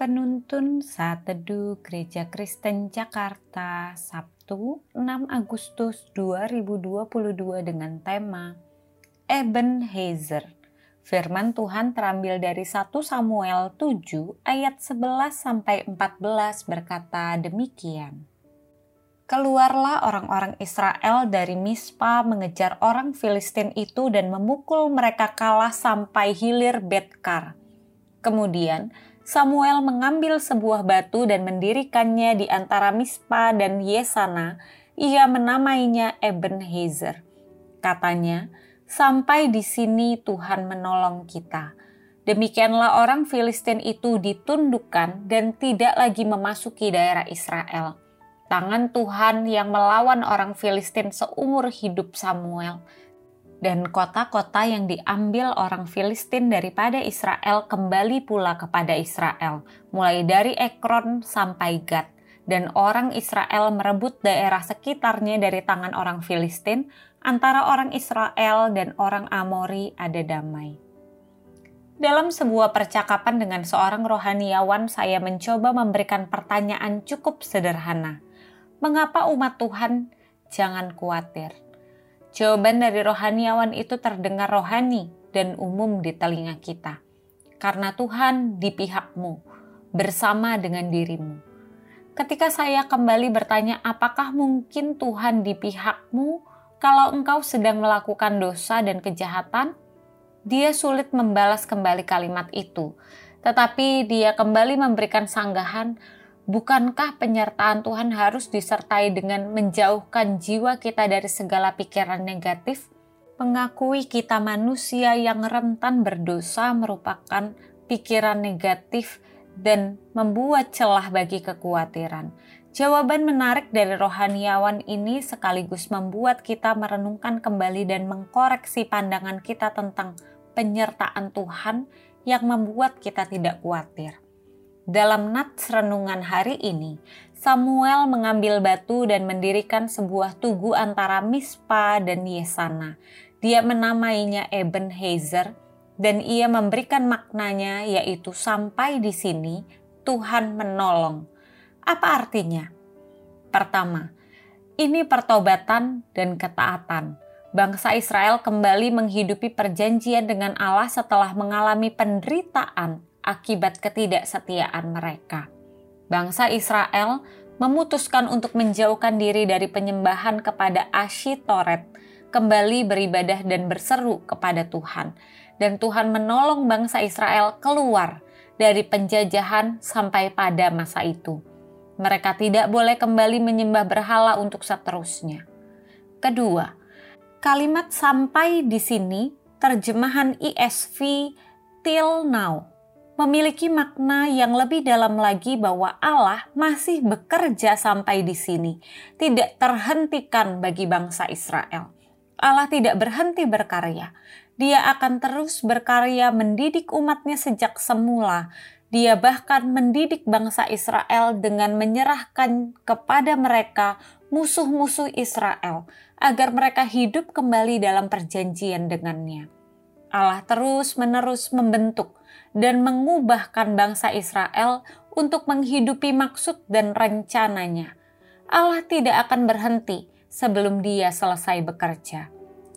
Penuntun Saat Teduh Gereja Kristen Jakarta Sabtu 6 Agustus 2022 dengan tema Ebenezer. Firman Tuhan terambil dari 1 Samuel 7 ayat 11 sampai 14 berkata demikian. Keluarlah orang-orang Israel dari Mispa mengejar orang Filistin itu dan memukul mereka kalah sampai hilir Betkar. Kemudian Samuel mengambil sebuah batu dan mendirikannya di antara Mispa dan Yesana. Ia menamainya Ebenezer. Katanya, sampai di sini Tuhan menolong kita. Demikianlah orang Filistin itu ditundukkan dan tidak lagi memasuki daerah Israel. Tangan Tuhan yang melawan orang Filistin seumur hidup Samuel dan kota-kota yang diambil orang Filistin daripada Israel kembali pula kepada Israel, mulai dari Ekron sampai Gad, dan orang Israel merebut daerah sekitarnya dari tangan orang Filistin, antara orang Israel dan orang Amori ada damai. Dalam sebuah percakapan dengan seorang rohaniawan, saya mencoba memberikan pertanyaan cukup sederhana. Mengapa umat Tuhan jangan khawatir? Jawaban dari rohaniawan itu terdengar rohani dan umum di telinga kita. Karena Tuhan di pihakmu, bersama dengan dirimu. Ketika saya kembali bertanya, apakah mungkin Tuhan di pihakmu kalau engkau sedang melakukan dosa dan kejahatan? Dia sulit membalas kembali kalimat itu, tetapi dia kembali memberikan sanggahan Bukankah penyertaan Tuhan harus disertai dengan menjauhkan jiwa kita dari segala pikiran negatif? Mengakui kita manusia yang rentan berdosa merupakan pikiran negatif dan membuat celah bagi kekhawatiran. Jawaban menarik dari rohaniawan ini sekaligus membuat kita merenungkan kembali dan mengkoreksi pandangan kita tentang penyertaan Tuhan yang membuat kita tidak khawatir. Dalam nats renungan hari ini, Samuel mengambil batu dan mendirikan sebuah tugu antara Mispa dan Yesana. Dia menamainya Ebenezer dan ia memberikan maknanya yaitu sampai di sini Tuhan menolong. Apa artinya? Pertama, ini pertobatan dan ketaatan. Bangsa Israel kembali menghidupi perjanjian dengan Allah setelah mengalami penderitaan akibat ketidaksetiaan mereka. Bangsa Israel memutuskan untuk menjauhkan diri dari penyembahan kepada Ashitoret, kembali beribadah dan berseru kepada Tuhan. Dan Tuhan menolong bangsa Israel keluar dari penjajahan sampai pada masa itu. Mereka tidak boleh kembali menyembah berhala untuk seterusnya. Kedua, kalimat sampai di sini terjemahan ESV till now memiliki makna yang lebih dalam lagi bahwa Allah masih bekerja sampai di sini, tidak terhentikan bagi bangsa Israel. Allah tidak berhenti berkarya. Dia akan terus berkarya mendidik umatnya sejak semula. Dia bahkan mendidik bangsa Israel dengan menyerahkan kepada mereka musuh-musuh Israel agar mereka hidup kembali dalam perjanjian dengannya. Allah terus-menerus membentuk dan mengubahkan bangsa Israel untuk menghidupi maksud dan rencananya. Allah tidak akan berhenti sebelum Dia selesai bekerja.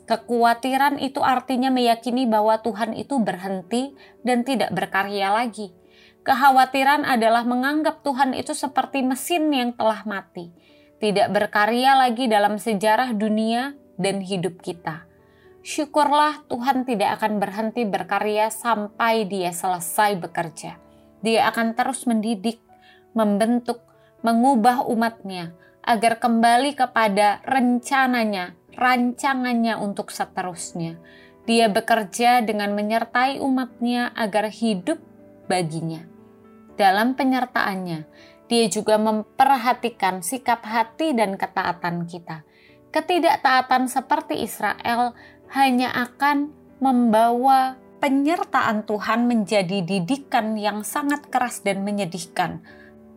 Kekhawatiran itu artinya meyakini bahwa Tuhan itu berhenti dan tidak berkarya lagi. Kekhawatiran adalah menganggap Tuhan itu seperti mesin yang telah mati, tidak berkarya lagi dalam sejarah dunia dan hidup kita syukurlah Tuhan tidak akan berhenti berkarya sampai Dia selesai bekerja. Dia akan terus mendidik, membentuk, mengubah umatnya agar kembali kepada rencananya, rancangannya untuk seterusnya. Dia bekerja dengan menyertai umatnya agar hidup baginya. Dalam penyertaannya, dia juga memperhatikan sikap hati dan ketaatan kita. Ketidaktaatan seperti Israel hanya akan membawa penyertaan Tuhan menjadi didikan yang sangat keras dan menyedihkan.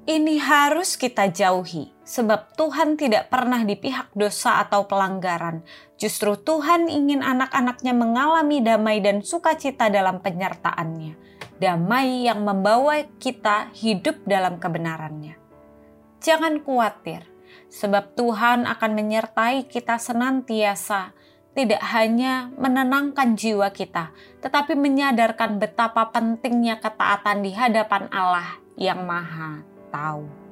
Ini harus kita jauhi, sebab Tuhan tidak pernah di pihak dosa atau pelanggaran. Justru Tuhan ingin anak-anaknya mengalami damai dan sukacita dalam penyertaannya. damai yang membawa kita hidup dalam kebenarannya. Jangan khawatir, sebab Tuhan akan menyertai kita senantiasa, tidak hanya menenangkan jiwa kita, tetapi menyadarkan betapa pentingnya ketaatan di hadapan Allah yang Maha Tahu.